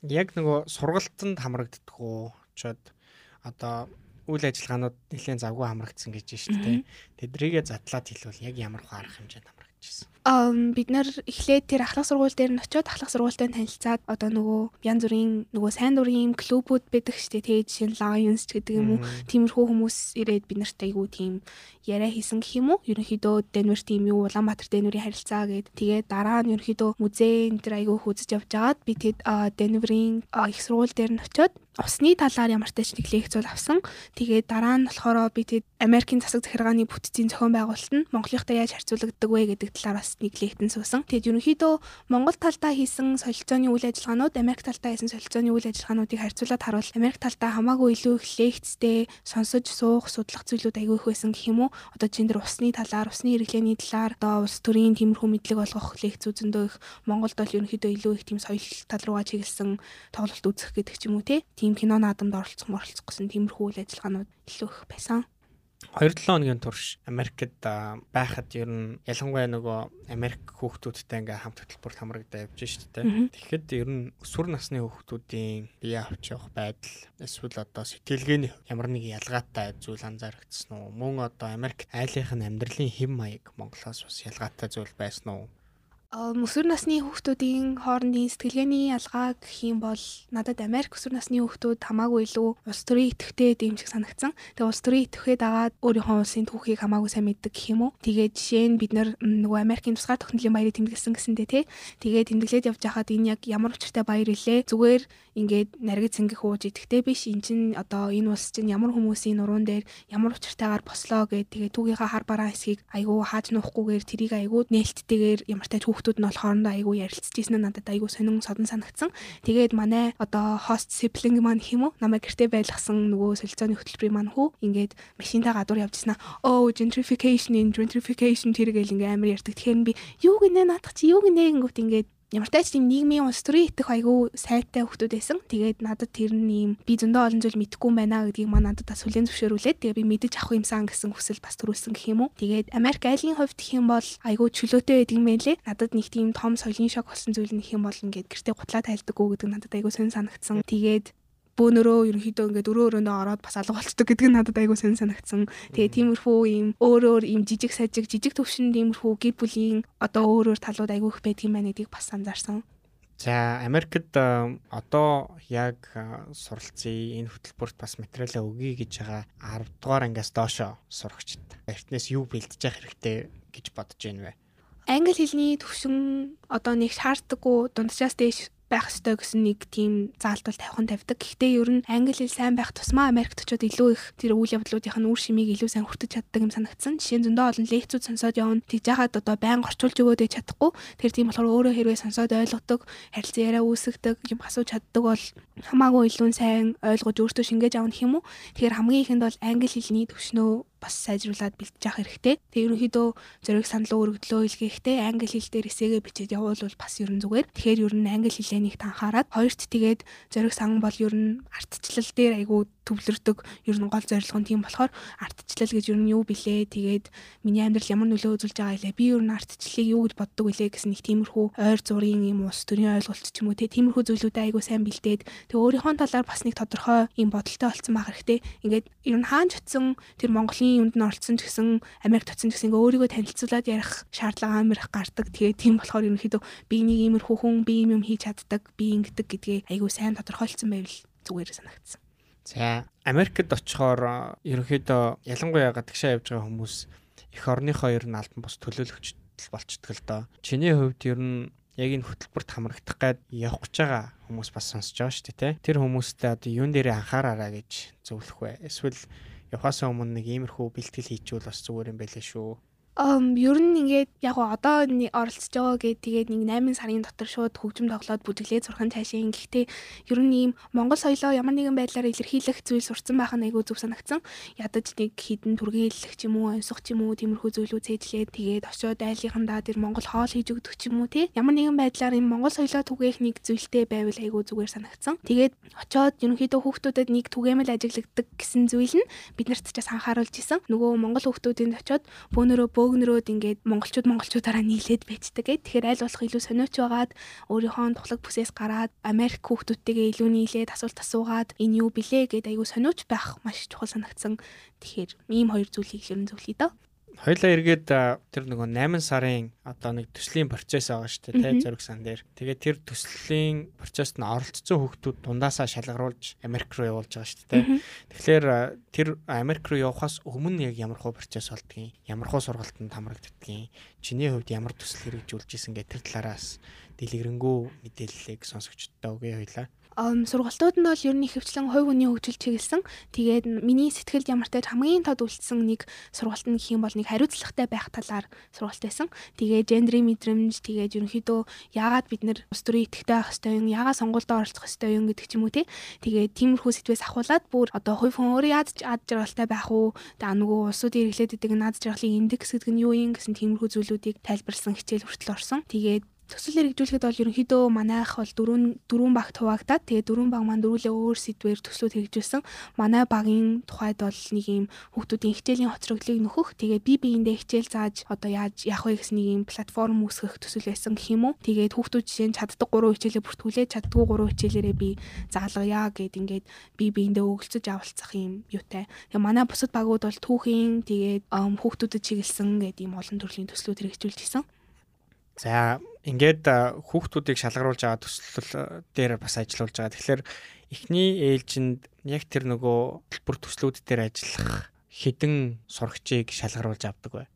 Яг нөгөө сургалтанд хамрагддаг уу? Чод одоо үйл ажиллагаанууд нэлээд завгүй хамрагдсан гэж байна шүү дээ. Тэдрийгээ задлаад хэлвэл яг ямар арга хэмжээнд хамрагдаж байна? Бид нар эхлээд тэр ахлах сургууль дээр нь очиод ахлах сургуультай танилцаад одоо нөгөө янз бүрийн нөгөө сайн дурын клубүүд байдаг штэ тэгээ жишээ нь Lions гэдэг юм уу тиймэрхүү хүмүүс ирээд бид нарт айгуу тийм яриа хийсэн гэх юм уу ерөнхийдөө Денвер тийм юу Улаанбаатар Денверийн харилцаа гээд тэгээ дараа нь ерөнхийдөө музей энэ төр айгуу хүзэж явж байгаад би тэд Денверийн их сургууль дээр нь очиод усны талаар ямар ч тач нэг лекц бол авсан. Тэгээд дараа нь болохоор би тэд Америкийн засаг захиргааны бүтцийн зохион байгуулалт нь Монголынхтай яаж харьцуулагддаг вэ гэдэг талаар бас нэг лекцэн суусан. Тэгээд ерөнхийдөө Монгол талдаа хийсэн солилцооны үйл ажиллагаанууд Америк талдаа хийсэн солилцооны үйл ажиллагаануудыг харьцуулаад харуул Америк талдаа хамаагүй илүү их лекцтэй сонсож суух судлах зүйлүүд аягүй их байсан гэх юм уу. Одоо чинь дэр усны талаар, усны хэрэглээний талаар одоо улс төрийн тиймэрхүү мэдлэг олгох лекц үзэндөө их Монголд бол ерөнхийдөө илүү их тийм соёл тал руугаа чиглэсэн тоглолт үзэх гэдэг ч юм уу те тийм кино наадамд оролцох моролцох гэсэн тиймэрхүү үйл ажиллагаанууд илүү их байсан. 2-7 хоногийн турш Америкт байхад ер нь ялангуяа нөгөө Америк хүүхдүүдтэй ингээ хамт хөтөлбөрт хамрагдаа явж шүү дээ. Тэгэхэд ер нь өсвөр насны хүүхдүүдийн бие авч явах байдал эсвэл одоо сэтгэлгээний ямар нэг ялгаатай зүйл анзаарэгдсэн үү? Мөн одоо Америк айлынх нь амьдралын хэм маяг Монголоос бас ялгаатай зүйл байсан уу? Өсвөр насны хүүхдүүдийн хоорондын сэтгэлгээний ялгаа гэх юм бол надад Америк өсвөр насны хүүхдүүд хамаагүй илүү улс төрийн идэвхтэй шиг санагдсан. Тэгээ улс төрийн идэвхээ дагаад өөрийнхөө улсын түүхийг хамаагүй сайн мэддэг гэх юм уу. Тэгээд жишээ нь бид нөгөө Америкийн тусгаар тогтнолын баярыг тэмдэглэсэн гэсэндээ тий. Тэгээд тэмдэглээд явж байхад энэ яг ямар учиртай баяр илээ. Зүгээр ингээд наргиц ингэх ууж идэхтэй биш. Эн чин одоо энэ улс чинь ямар хүмүүсийн нуруунд дээр ямар учиртайгаар бослоо гэдэг тэгээд түүгийнхаа хар бараа хэсгийг айгүй хааж нуухгүйгээр тэрийг айгүй нээлттэйгээр ямар тач хүүхдүүд нь бол хоорондоо айгүй ярилцж ирсэн нь надад айгүй сонин содон санагдсан. Тэгээд манай одоо хост сиблинг маань хэм үү намайг гэртээ байлгасан нөгөө солилцооны хөтөлбөрийн маань хүү ингээд машинтаа гадуур явж ирсэн аа. Oh gentrification gentrification тэргээл ингээ амар ярьдаг. Тэгэхээр би юу гинэ наадах чи юу гинэ гингүүт ингээд ямар ч тийм нийгмийн улс төрийн итгэх айгүй сайтай хүмүүс байсан. Тэгээд надад тэр нь ийм би зөндөө олон зүйл мэдэхгүй юм байна гэдгийг маа надад бас хүлээн зөвшөөрүүлээд тэгээ би мэдэж авах юмсан гэсэн хүсэл бас төрүүлсэн гэх юм уу. Тэгээд Америк айлын хувьд гэх юм бол айгүй чөлөөтэй байдаг юм байна лээ. Надад нэг тийм том соёлын шок болсон зүйл нь гэх юм бол ингээд гэртээ гутлаа тайлдаггүй гэдэг надад айгүй сонь санагдсан. Тэгээд бөөнөрөө ерөнхийдөө ингээд өрөө өрөөндөө ороод бас алга болчдөг гэдэг нь надад айгүй сонь санагдсан. Тэгээ тиймэрхүү ийм өөрөөр ийм жижиг сажиг жижиг төвшин тиймэрхүү гэр бүлийн одоо өөр өөр талууд айгүй их байдаг юм байна гэдгийг бас анзаарсан. За Америкт одоо яг суралцъя энэ хөтөлбөрт бас материалаа өгье гэж байгаа 10 дугаар ангиас доошо сурагчд эртнээс юу бэлдэж явах хэрэгтэй гэж бодож байна вэ? Англи хэлний төвшин одоо нэг шаарддаггүй дунджаас дээш байх ёстой гэсэн нэг тийм заалтал тавхан тавьдаг. Гэхдээ ер нь англи хэл сайн байх тусмаа Америкт очиод илүү их тэр үйл явдлуудын үр шимийг илүү сайн хүртэж чаддаг юм санагдсан. Жишээ нь зөндөө олон лекцүүд сонсоод явна. Тэгж яхад одоо байн орчуулж өгөөд чадахгүй. Тэр тийм болохоор өөрөө хэрвээ сонсоод ойлгодог, харилцан яриа үүсгдэг, юм асууж чаддаг бол хамаагүй илүү сайн ойлгож өөртөө шингээж авах юм уу? Тэгэхээр хамгийн ихэнд бол англи хэлний төвшнөө бас сайжруулад бэлтэж явах хэрэгтэй. Тэгээ ерөнхийдөө зориг санал өргөдлөө илгээхдээ англи хэл дээр эсээгээ бичээд явуул бас ерөн зүгээр. Тэгэхээр ер нь англи хэлээ нэг танхаарад хоёрт тэгээд зориг сан бол ер нь артчлал дээр айгүй төвлөрдөг ер нь гол зорилго нь тийм болохоор артчлал гэж ер нь юу билээ тэгээд миний амьдрал ямар нөлөө үзүүлж байгаа илээ би ер нь артчлалыг юу гэж боддог вүлээ гэсэн нэг тиймэрхүү ойр зургийн юм ус төрийн ойлголт ч юм уу тиймэрхүү зүйлүүдэд айгүй сайн бэлдээд тэг өөрийнхөө талаар бас нэг тодорхой юм бодолтой болцсон байх хэрэгтэй ингээд ер нь хаан ч утсан тэр Монголын юунд нь оролцсон ч гэсэн Америк татсан ч гэсэн өөрийгөө танилцуулаад ярих шаардлага амар их гардаг. Тэгээ тийм болохоор ерөнхийдөө би нэг иймэрхүү хүн би юм юм хийж чаддаг, би ингэдэг гэдгээ айгүй сайн тодорхойлцсон байвал зүгээр санагдсан. За Америкт очихоор ерөнхийдөө ялангуяа гадагшаа явж байгаа хүмүүс эх орныхоо ер нь албан бус төлөөлөгч болчдөг л доо. Чиний хувьд ер нь яг энэ хөтөлбөрт хамрагдах гад явах гэж байгаа хүмүүс бас сонсож байгаа шүү дээ. Тэр хүмүүстэй одоо юун дээр анхаараараа гэж зөвлөх вэ? Эсвэл явахаас өмнө нэг иймэрхүү бэлтгэл хийчихвэл бас зүгээр юм байлээ шүү. Um ер нь ингээд яг одоо оролцож байгаа гэдэг тэгээд нэг 8 сарын дотор шууд хөгжим тоглоод бүжиглээд сурах нь цаашаа. Гэхдээ ер нь ийм Монгол соёлоо ямар нэгэн байдлаар илэрхийлэх зүйл сурцсан байх нь айгүй зөв санагдсан. Ядаж нэг хідэн түргээлэх ч юм уу, онцох ч юм уу тиймэрхүү зүйлүүд цээжлээд тэгээд очиод айлынхандаа тэр Монгол хоол хийж өгдөг ч юм уу тий. Ямар нэгэн байдлаар ийм Монгол соёлоо түгээх нэг зүйлтэй байвал айгүй зүгээр санагдсан. Тэгээд очиод ерөнхийдөө хүүхдүүдэд нэг түгээмэл ажиглагддаг гэсэн зүйл нь биднэрт ч бас анхааруулж исэн. Нөгөө Монгол хүүхдүүдийн очиод бөөнөрөө бөөгнөрөөд ингээд монголчууд монголчуудаараа нийлээд байцдаг гэ. Тэгэхээр аль болох илүү сониуч байгаад өөрийнхөө тухлаг бүсээс гараад Америк хүүхдүүдтэйгээ илүү нийлээд асуулт асуугаад энэ юу блэ гэд аягүй сониуч байх маш чухал санагдсан. Тэгэхээр ийм хоёр зүйлийг л ер нь зөвлөе доо. Хоёлаа эргээд тэр нөгөө 8 сарын одоо нэг төслийн процесс байгаа шүү дээ, тэ зөрг сан дээр. Тэгээд тэр төслийн процессд нь оролцсон хүүхдүүд дундаасаа шалгаруулж Америк руу явуулж байгаа шүү дээ. Тэгэхээр тэр Америк руу явахаас өмнө яг ямар хуу процесс болдгийг, ямар хуу сургалтанд хамрагддгийг, чиний хувьд ямар төсөл хэрэгжүүлж исэн гэх тэр талаараас дэлгэрэнгүй мэдээллийг сонсогчдод өгье хоёлаа сургалтууд нь бол ер нь ихэвчлэн хувь хүний хөгжил чиглэсэн. Тэгээд миний сэтгэлд ямар ч хамгийн тод үлдсэн нэг сургалт нь гэх юм бол нэг хариуцлагатай байх талаар сургалт байсан. Тэгээд гендрийн мэдрэмж тэгээд ерөнхийдөө яагаад бид нэр улс төрийн идэвхтэй байх ёстой юм, яагаад сонгуульд оролцох ёстой юм гэдэг ч юм уу те. Тэгээд тиймэрхүү сэдвээс ахуулаад бүр одоо хувь хүн өөрөө яаж ад жаргалтай байх уу? Тэгээд нөгөө улсуудын хэрэглээд идэг наад жаргалын индекс гэдэг нь юу юм гэсэн тиймэрхүү зүйлүүдийг тайлбарласан хичээл хүртэл орсон. Тэгээд Төсөл хэрэгжүүлэхэд бол ерөнхийдөө манайх бол дөрвөн дөрвөн баг хуваагдаад тэгээ дөрвөн баг маань дөрүүлээ өөр сэдвээр төслүүд хэрэгжүүлсэн. Манай багийн тухайд бол нэг юм хүүхдүүдийн хичээлийн хоцроглыг нөхөх тэгээ би биендээ хичээл зааж одоо яаж явах вэ гэсэн нэг юм платформ үүсгэх төсөл байсан гэх юм уу. Тэгээд хүүхдүүд жишээ нь чаддаг 3 хичээлээ бүртгүүлээд чаддгүй 3 хичээлээрээ би заалгая гэд ингээд би биендээ өгөлцөж авалцах юм юутай. Тэгээ манай бусад багууд бол түүхийн тэгээд хүүхдүүдэд чиглэсэн гэдэг юм олон төрлийн төслүүд хэрэгжүүлж исэн. За ингээд хүүхдүүдийг шалгаруулж байгаа төсөл дээр бас ажиллаулж байгаа. Тэгэхээр эхний ээлжинд яг тэр нөгөө төлбөр төслүүд дээр ажиллах хідэн сурагчийг шалгаруулж авдаг бай.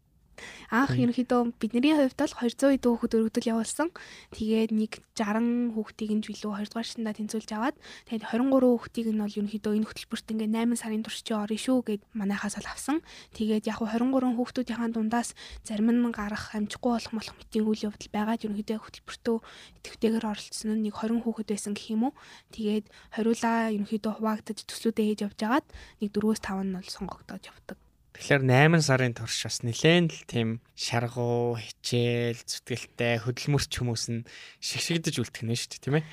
Анх ерөнхийдөө бидний хувьд бол 200 эд хүүхэд өргөдөл явуулсан. Тэгээд нэг 60 хүүхдийг нь жилүү 2 дугаар шатанда тэнцүүлж аваад тэгээд 23 хүүхдийг нь бол ерөнхийдөө энэ хөтөлбөрт ингээ 8 сарын турш чи орно шүү гэд манайхаас л авсан. Тэгээд яг 23 хүүхдүүдийн дундаас зарим нь гарах амжихгүй болох болох мэтийн үйл явдал байгаад ерөнхийдөө хөтөлбөртөө идэвхтэйгээр оролцсон нь нэг 20 хүүхэд байсан гэх юм уу. Тэгээд хориулаа ерөнхийдөө хуваагдаж төслүүдээ хийж явж агаад нэг 4-5 нь бол сонгогдоод явдаг Тэгэхээр 8 сарын турш бас нэлээд л тийм шаргуу, хичээл, зүтгэлтэй хөдөлмөрч хүмүүс нь шигшигдэж үлдэх нь шүү дээ, тийм ээ.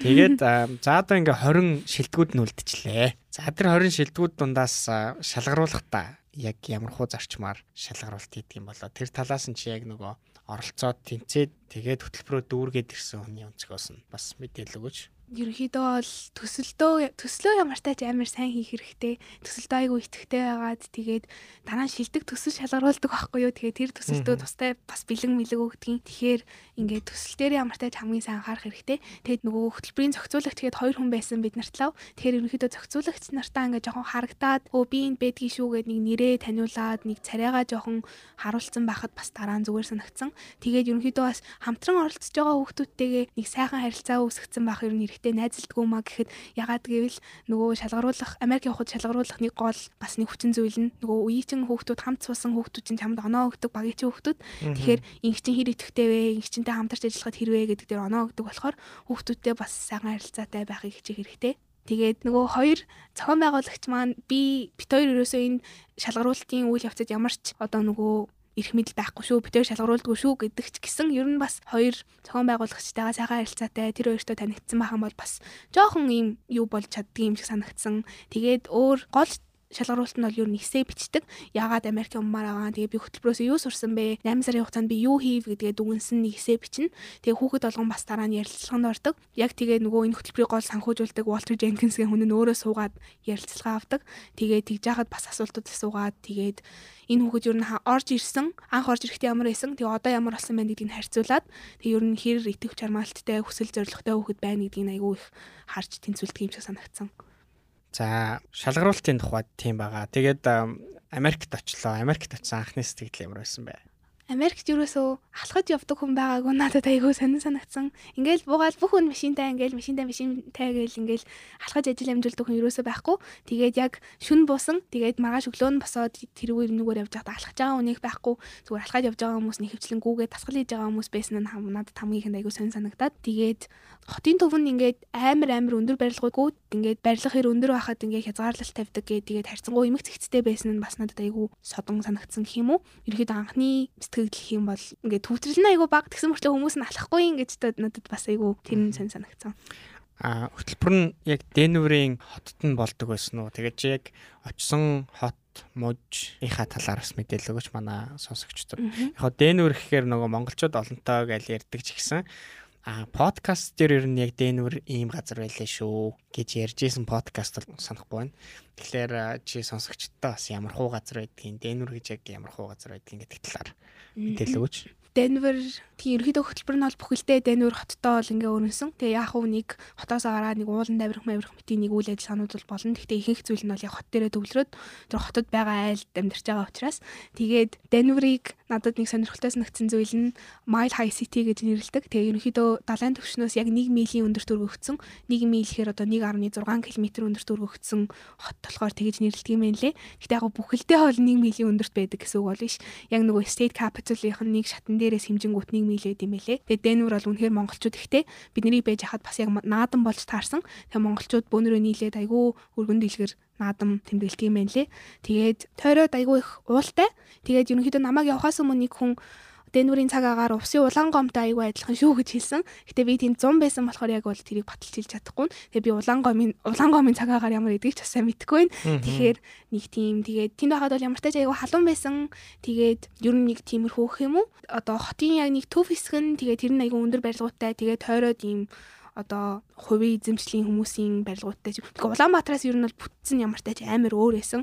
Тэгээд за одоо ингээ 20 шилдэгүүд нь үлдчихлээ. За тэр 20 шилдэгүүд дундаас шалгаруулах та яг ямар хуу зарчмаар шалгаруулт хийдэг юм болоо тэр талаас нь чи яг нөгөө оролцоод тэнцээд тэгээд хөтөлбөрөө дүүргээд ирсэн хүний өнцгөөс нь бас мэдээлэл өгөөч ерөнхийдөө бол төсөлдөө төслөө ямар тач амар сайн хийх хэрэгтэй. Төсөлдөө айгүй итгэвтэй байгаад тэгээд дараа нь шилдэг төсөл шалгаруулдаг байхгүй юу. Тэгээд тэр төсөлдөө тустай бас бэлэн мэлэг өгдгийн. Тэгэхээр ингээд төсөл дээр ямар тач хамгийн сайн анхаарах хэрэгтэй. Тэгээд нөгөө хөтөлбөрийн зохицуулагч тэгээд хоёр хүн байсан бид нарт лав. Тэгэхээр ерөнхийдөө зохицуулагч нартаа ингээд жоохон харагдаад өө би энд бэдгийн шүү гэд нэг нэрээ таниулаад нэг царайгаа жоохон харуулсан байхад бас дараа нь зүгээр санагдсан. Тэгээд ерөнхийдөө бас хамтран оролцож байгаа хүүхдүүдтэйгээ нэг сайхан харилцаа үүсгэсэн байх ер нь хэрэгтэй найзалдгүй маа гэхэд ягаад гэвэл нөгөө шалгаруулах Америкийн хухад шалгаруулах нэг гол бас нэг хүчин зүйл нь нөгөө үеийн хүүхдүүд хамт суусан хүүхдүүд чинь чамд оноо өгдөг багийн хүүхдүүд. Тэгэхээр инх чин хэр идэвхтэй вэ? Инх чинтэй хамтарч ажиллахад хэрвээ гэдэг дээр оноо өгдөг болохоор хүүхдүүдтэй бас сайхан харилцаатай байхыг хичээх хэрэгтэй. Тэгээд нөгөө хоёр зохион байгуулагч маань би бит хоёр ерөөсөө энэ шалгаруултын үйл явцад ямар ч одоо нөгөө эрх мэдэл байхгүй шүү бид хоёр шалгаруулдаггүй шүү гэдэг ч гэсэн ер нь бас хоёр зохион байгуулагчтайгаа сайхан харилцаатай тэр хоёртой танигдсан байх юм бол бас жоохон юм юу болж чаддгийм шиг санагдсан. Тэгээд өөр гол шалгаруулалт нь бол юу нэгсээ бичдэг. Яагаад Америкийн умаар байгаа. Тэгээ би хөтөлбөрөөс юу сурсан бэ? 8 сарын хугацаанд би юу хийв гэдгээ дүгнсэн нэгсээ бичнэ. Тэгээ хүүхэд болгон бас дараа нь ярилцлаганд ордог. Яг тэгээ нөгөө энэ хөтөлбөрийг гол санхүүжүүлдэг Walter Jenkins-ийн хүн нь өөрөө суугаад ярилцлага авдаг. Тэгээ тэгж яхад бас асуултууд асуугаад тэгээд энэ хүүхэд юу н орж ирсэн анх орж ирэхдээ ямар байсан тэгээ одоо ямар болсон байна гэдгийг харьцуулаад тэгээ юу н хэр итгэв чармаалттай хүсэл зоригтой хүүхэд байна гэдгийг айгүй их харж тэнцвэлдэг юм шиг санагдсан. За шалгаруултын тухайд тийм байгаа. Тэгээд Америкт очлоо. Америкт очсон анхны сэтгэл ямар байсан бэ? Америкт юусоо алхаж явдаг хүн байгаагүй надад айгүй сонир санагдсан. Ингээл буугаал бүх хүн машинтай ингээл машинтай машинтай гээл ингээл алхаж ажил амжуулдаг хүн юусоо байхгүй. Тэгээд яг шүн буусан. Тэгээд маргааш өглөө нь босоод тэрүүгээр нүгээр явж байхдаа алхаж байгаа хүнийг байхгүй. Зүгээр алхаж явж байгаа хүмүүс нэг хөвчлэн гүүгээ тасгал хийж байгаа хүмүүс байсан нь надад хамгийн ихэнд айгүй сонир санагдаад. Тэгээд хотын төв нь ингээд амар амар өндөр барилгууд ингээд барилга хэр өндөр байхад ингээд хязгаарлалт тавьдаг гэдэг. Тэгээд харьцангуй эмх зэгцтэй байсан нь бас надад айгүй содон санагдсан гэх юм уу. Ерөөд анхны сэтгэл гэх юм бол ингээд төвтрэл нь айгүй баг тэгсэн мөртлөө хүмүүс нь алахгүй юм гэж надад бас айгүй тэр нь сэн санагцсан. А хөтөлбөр нь яг Денверийн хотод нь болдог байсан уу? Тэгээд чи яг очсон хот мужийнхаа талаар бас мэдээлэл өгөөч манай сонсогчдод. Яг Денвер гэхээр нөгөө монголчууд олонтой гэж ярьдаг ч гэсэн а подкаст дээр ер нь яг Денвер ийм газар байлаа шүү гэж ярьж исэн подкаст бол санахгүй байна. Тэгэхээр чи сонсогчдоо бас ямар хуу газар байдгийг Денвер гэж яг ямар хуу газар байдгийг гэдэг талаар мэдээлэл өгөөч. Денвер тийм ерөөдөө хөтөлбөр нь бол бүхэлдээ Денвер хоттой бол ингээ өрнөсөн. Тэгээ яг уу нэг хотоос гараад нэг уулан давирх мавирх мэтийн нэг үйл ажиллагаанууд бол болно. Гэхдээ ихэнх зүйл нь бол яг хот дээрээ төвлөрөөд тэр хотод байгаа айлд амьдарч байгаа учраас тэгээд Денверийг надад нэг сонирхолтой санагдсан зүйл нь Mile High City гэж нэрлэдэг. Тэгээ ерөнхийдөө далайн төвшнөөс яг 1 милийн өндөрт өргөгдсөн. 1 миль гэхээр одоо 1.6 км өндөрт өргөгдсөн хот болохоор тэгэж нэрлэдэг юм байна лээ. Гэхдээ яг бүхэлдээ бол 1 милийн өндөрт байдаг гэсэн үг бол биш. Яг нөгөө State Capital-ийнх нь нэг шатн дээрээс хэмжингүүт 1 милээд юм байлээ. Тэгээ Денвер бол үнэхээр монголчууд ихтэй. Бидний байж хахад бас яг наадан болж таарсан. Тэгээ монголчууд бөөнөрөө нийлээд айгүй өргөн дэлгэр наадам тэмдэглэдэг юм байна лээ. Тэгээд тойроод айгүй их уултай. Тэгээд ерөнхийдөө намайг явахаас өмнө нэг хүн Денверийн цаг агаар усын улаан гомтой аягүй адилхан шүү гэж хэлсэн. Гэтэ би тэнд 100 байсан болохоор яг бол тэрийг баталж хэлж чадахгүй. Тэгээ би улаан гомын улаан гомын цаг агаар ямар гэдгийг ч бас сайн мэдэхгүй байна. Тэгэхээр нэг тийм тэгээд тэнд байхад бол ямар ч тач аягүй халуун байсан. Тэгээд ер нь нэг тиймэрхүү юм уу? Одоо хотын яг нэг төв хэсэг нь тэгээд тэр нь аягүй өндөр барилгуудтай тэгээд тойроод ийм одоо хувийн эзэмшлийн хүмүүсийн барилгуудтай. Тэгэхээр Улаанбаатараас ер нь бол бүтцэн ямар тач амар өөр байсан.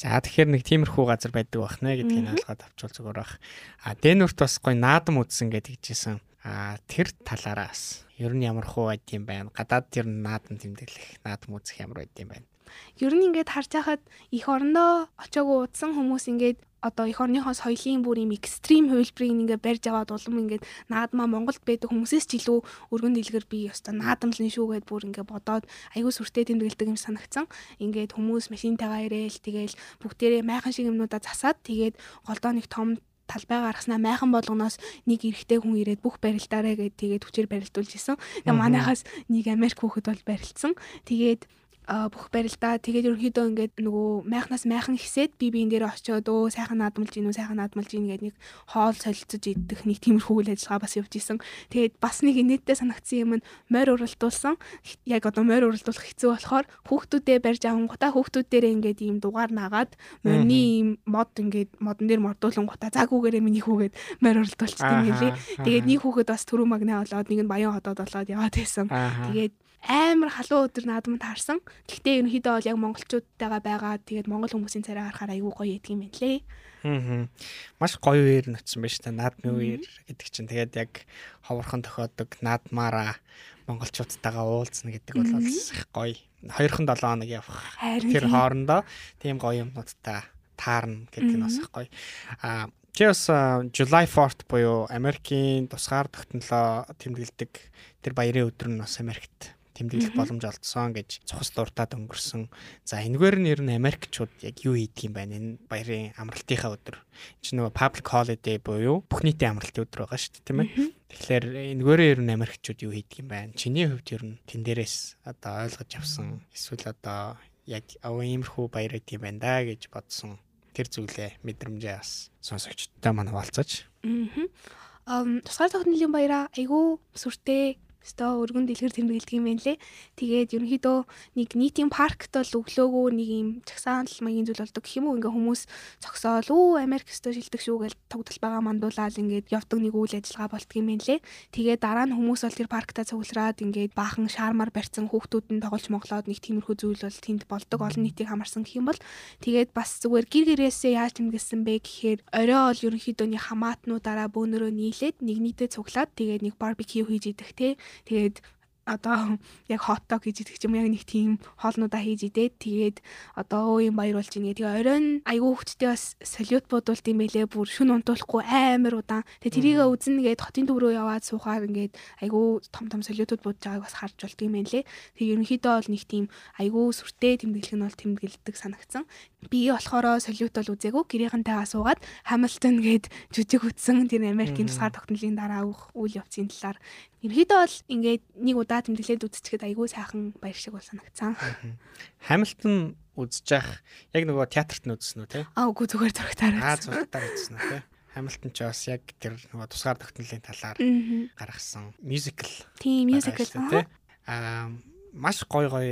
За тэгэхээр нэг тиймэрхүү газар байдаг байх нэ гэдгийг ойлгоод авчвал зүгээр байх. А Денверт бас гой наадам үзсэн гэдэг жисэн. А тэр талаараа бас ер нь ямар хуу байд юм байна. Гадаад тэр наадам тэмдэглэх, наадам үзэх ямар байд юм байна. Ер нь ингээд харж байхад их орондоо очоогүй удсан хүмүүс ингээд одоо эх орныхоо соёлын бүр юм экстрим хувилбарыг ингээ барьж аваад улам ингээ наадмаа Монголд байдаг хүмүүсээс ч илүү өргөн дэлгэр би ёстой наадамлын шүү гэд бүр ингээ бодоод аягүй сүртэй тэмдэглэдэг юм санагцсан. Ингээд хүмүүс машинтайгаа ирээл тэгээл бүгдээрээ майхан шиг юмнуудаа засаад тэгээд голдоо нэг том талбай гаргаснаа майхан болгоноос нэг эрэгтэй хүн ирээд бүх барилдаараа гээд тэгээд хүчээр барилдуулж исэн. Тэгээ манайхаас нэг Америк хүүхэд бол барилдсан. Тэгээд бүх барилдаа тэгээд ерөнхийдөө ингээд нөгөө майхнаас майхан ихсээд би биен дээр очиод өө сайхан наадмалж гинүү сайхан наадмалж гин гэдэг нэг хоол солилцож идэх нэг тиймэрхүү үйл ажиллагаа бас явж исэн. Тэгээд бас нэг инээдтэй санагдсан юм нь морь уралдуулсан. Яг одоо морь уралдуулах хэцүү болохоор хүүхдүүдээ барьж авангуудаа хүүхдүүдээрээ ингээд ийм дугаар наагаад морины ийм мод ингээд модон дээр мордуулангуудаа заагүйгээрээ миний хүүгээд морь уралдуулчихсан юм хэлээ. Тэгээд нэг хүүхэд бас түрүү магнаа болоод нэг нь баян хотод болоод яваад байсан. Тэгээд амар халуун өдөр наадманд харсан. Гэхдээ ерөнхийдөө бол яг монголчуудтайгаа байгаа. Тэгээд монгол хүмүүсийн царай харахаар айгүй гоё ядг юм байна лээ. Аа. Маш гоё үеэр нөтсөн байж та наадмын үеэр гэдэг чинь тэгээд яг ховорхон тохиодог наадмаараа монголчуудтайгаа уулзна гэдэг бол их гоё. 2хан 7 хоног явах. Тэр хоорондоо тийм гоё юмнуудтай таарна гэдэг нь бас их гоё. Аа чи бас July 4-т буюу Америкийн тусгаар тогтнолоо тэмдэглэдэг тэр баярын өдөр нь бас Америкт тэмдэглэх боломж олдсон гэж цухас дуртад өнгөрсөн. За энэгээр нь ер нь Америкчууд яг юу хийдэг юм байна энэ баярын амралтынхаа өдөр. Чинь нөгөө public holiday буюу бүх нийтийн амралтын өдөр байгаа шүү дээ тийм ээ. Тэгэхээр энэгээр ер нь Америкчууд юу хийдэг юм байна? Чиний хувьд ер нь тэн дээрээс одоо ойлгож авсан эсвэл одоо яг аваа иймэрхүү баяр гэдэг юм байна да гэж бодсон тэр зүйлээ мэдрэмжээ бас сонсогчдод маань хуваалцаж. Аа. Ам тусгаар тогтнолын баяраа айгүй сүртэй Өстөө өргөн дэлгэр тэмдэглэдэг юм байна лээ. Тэгээд ерөнхийдөө нэг нийтийн паркт бол өглөөгөө нэг юм чагсаал маягийн зүйл болдог гэх юм уу ингээ хүмүүс цогсоол үү Америк өстөө шилдэг шүү гэж тогтол байгаа мандуулаад ингээд явдаг нэг үйл ажиллагаа болдго юм байна лээ. Тэгээд дараа нь хүмүүс бол тэр парктаа цуглараад ингээд баахан шаармар барьсан хүүхдүүд нь тоглож моглоод нэг тиймэрхүү зүйл бол тэнд болдог олон нийтийг хамарсан гэх юм бол тэгээд бас зүгээр гэр гэрээсээ яаж тэмдэглэсэн бэ гэхээр орой бол ерөнхийдөө нэг хамаатнуудаараа бөөнөрөө нийлээд нэг нийтээ цуглаад тэгээд нэг барбекю хийж идэх те Тэгээд одоо яг хотдог гэж идэх юм яг нэг тийм хоолнуудаа хийж идээд тэгээд одоо өө юм баяр болж ийн тэгээ оройн айгүй хөвчтэй бас салют бодуулд юм байлээ. Бүр шүн унтуулахгүй амар удаан. Тэгээ тэрийгэ үзнэ гээд хотын төв рүү яваад суухаар ингээд айгүй том том салютууд будж байгааг бас харж болд юм байлээ. Тэгээ ерөнхийдөө бол нэг тийм айгүй сүртэй тэмдэглэх нь бол тэмдэглэдэг санагдсан би болохоор салют бол үзээгүй гэрийнхэнтэйгээ суугаад Хамилтон гээд жүжиг үтсэн тэр Америкийн тусгаар тогтнолын дараа үйл явцын талаар Ерхийдөө бол ингээд нэг удаа тэмдэглээд үзчихэхэд айгүй сайхан баяр шиг бол санагцсан. Хамилтон үзэж явах яг нөгөө театрт нь үзсэн үү те? Аа үгүй зүгээр зурагтаар үзсэн. Аа зурагтаар үзсэн үү те? Хамилтон ч бас яг тэр нөгөө тусгаар тогтнолын талаар гаргасан мюзикл. Тийм мюзикл те. Аа маш гой гой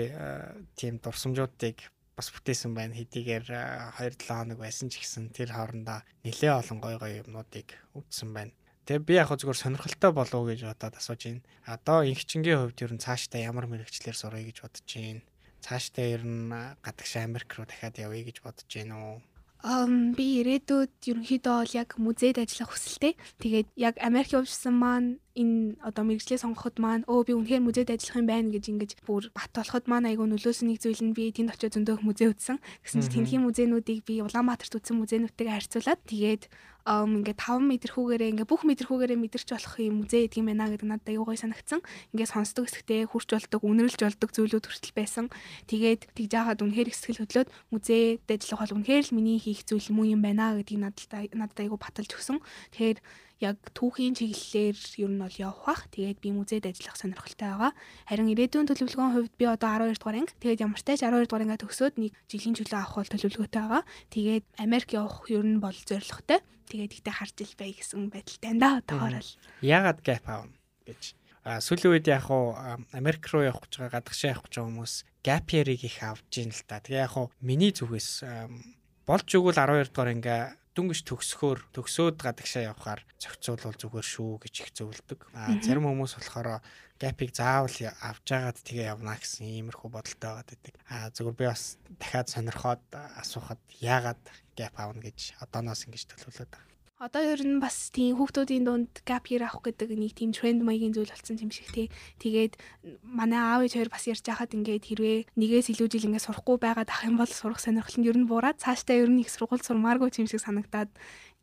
тийм дурсамжуудыг бас бүтээсэн байна. Хэдийгээр 2-7 хоног байсан ч гэсэн тэр хоорондоо нэлээ олон гой гой юмнуудыг үзсэн байна. Тэгээ би яг зүгээр сонирхолтой болов уу гэж бодоод асууж байна. Одоо инхчингийн хувьд ер нь цаашдаа ямар мэрэгчлэр сурах гэж бодож байна. Цаашдаа ер нь гадагш Америк руу дахиад явъя гэж бодож байна уу? Um би ирээдүйд ерөнхийдөө бол яг музейд ажиллах хүсэлтэй. Тэгээд яг Америк явжсан маань энэ одоо мэрэгчлээ сонгоход маань өө би үнэхээр музейд ажиллах юм байна гэж ингэж бүр бат болоход маань айгүй нөлөөсөн нэг зүйл нь би тэнд очиод зөндөөх музей үзсэн. Гэсэн чинь тэнхийн музейнуудыг би Улаанбаатарт үзсэн музейнуудтайгаа харьцуулаад тэгээд ингээд 5 мэдрэхүүгээрээ ингээд бүх мэдрэхүүгээрээ мэдэрч болох юм музей гэдэг юм байна гэдэг надад аюу гой санагдсан. Ингээд сонсдог хэсэгтээ хурж болдог, үнэрлж болдог зүйлүүд хүртэл байсан. Тэгээд тэгж яагаад үнэхээр хэсгэл хөдлөөд музейд ажиллах бол үнэхээр л миний хийх зүйл муу юм байна гэдгийг надад надад аюу баталж өгсөн. Тэгэхээр яг түүхийн чиглэлээр ер нь бол явах бах. Тэгээд би музейд ажиллах сонирхолтой байгаа. Харин ирээдүйн төлөвлөгөөний хувьд би одоо 12 дугаар анги. Тэгээд ямар ч тач 12 дугаар ангиа төгсөөд нэг жилийн чөлөө авах бол төлөвлөгөөтэй байгаа. Тэгээд Америк явах ер нь бол зорилготой. Тэгээд ихтэй харж ил бай гэсэн байдалтай да тоорол. Яагаад гэп аав гэж А сүүлийн үед яг хуу Америк руу явах гэж байгаа гадагшаа явах гэж байгаа хүмүүс gap year-ыг их авж ийн л та. Тэгээ яг хуу миний зүгээс болж өгвөл 12 дугаар ингээ дүнгиж төгсөхөөр төгсөөд гадагшаа явахаар зохицуулбал зүгээр шүү гэж их зөвлөдөг. А зарим хүмүүс болохоор гапыг заавал авч жагаад тэгээ явна гэсэн иймэрхүү бодолтой байгаад байдаг. А зүгээр би бас дахиад сонирхоод асуухад яагаад гап аавна гэж одооноос ингэж төлөвлөд байгаа. Одоо ер нь бас тийм хүүхдүүдийн дунд gap year авах гэдэг нэг тийм тренд маягийн зүйл болсон юм шиг тий. Тэгээд манай аав ээж хоёр бас ярьж байхад ингээд хэрвээ нэгээс илүү жил ингээд сурахгүй байгаад ах юм бол сурах сонирхол нь ер нь буураад цаашдаа ер нь их сургууль сурмааргүй юм шиг санагдаад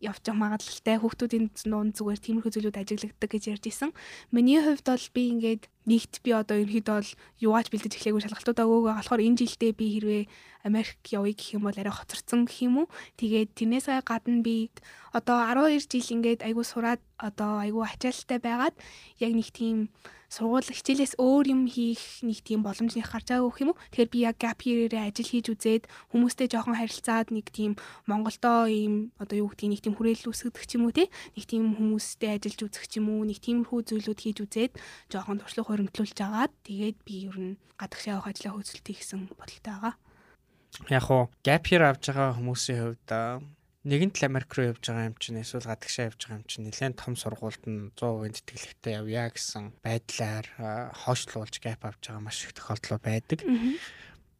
явж байгаа магадлалтай хүүхдүүдийн дунд зүгээр тиймэрхүү зүйлүүд ажиглагддаг гэж ярьж исэн. Миний хувьд бол би ингээд нэгт би одоо ерөнхийдөө бол юугаач бэлдэж эхлэегүй шалгалтуудаа өгөөгөө болохоор энэ жилдээ би хэрвээ Америк явъя гэх юм бол арай хоцорсон гэх юм уу. Тэгээд тэрнээсээ гадна би одоо 12 жил ингээд айгүй сураад одоо айгүй ачаалттай байгаад яг нэг тийм сургууль хичээлээс өөр юм хийх нэг тийм боломж нэг гарч байгаа гэх юм уу. Тэгэхээр би яг gap year-ээр ажил хийж үзээд хүмүүстэй жоохон харилцаад нэг тийм Монголдоо ийм одоо юу гэдгийг нэг тийм хүрээлэл үүсгэх юм уу тий. Нэг тийм хүмүүстэй ажиллаж үзэх юм уу. Нэг тиймэрхүү зүйлүүд хийж үзээд жоохон туршлага хөрөнгөлүүлж агаад тэгээд би ер нь гадагшаа явах ажлаа хөөцөлтөй гэсэн бодолтой байгаа. Яг уу gap year авч байгаа хүмүүсийн хувьд нэгэнт л Америк руу явж байгаа юм чинь эсвэл гадагшаа явж байгаа юм чинь нэлээд том сургуульд нь 100% тэтгэлэгтэй явъя гэсэн байдлаар хойшлуулж гэп авч байгаа маш их тохиолдол байдаг.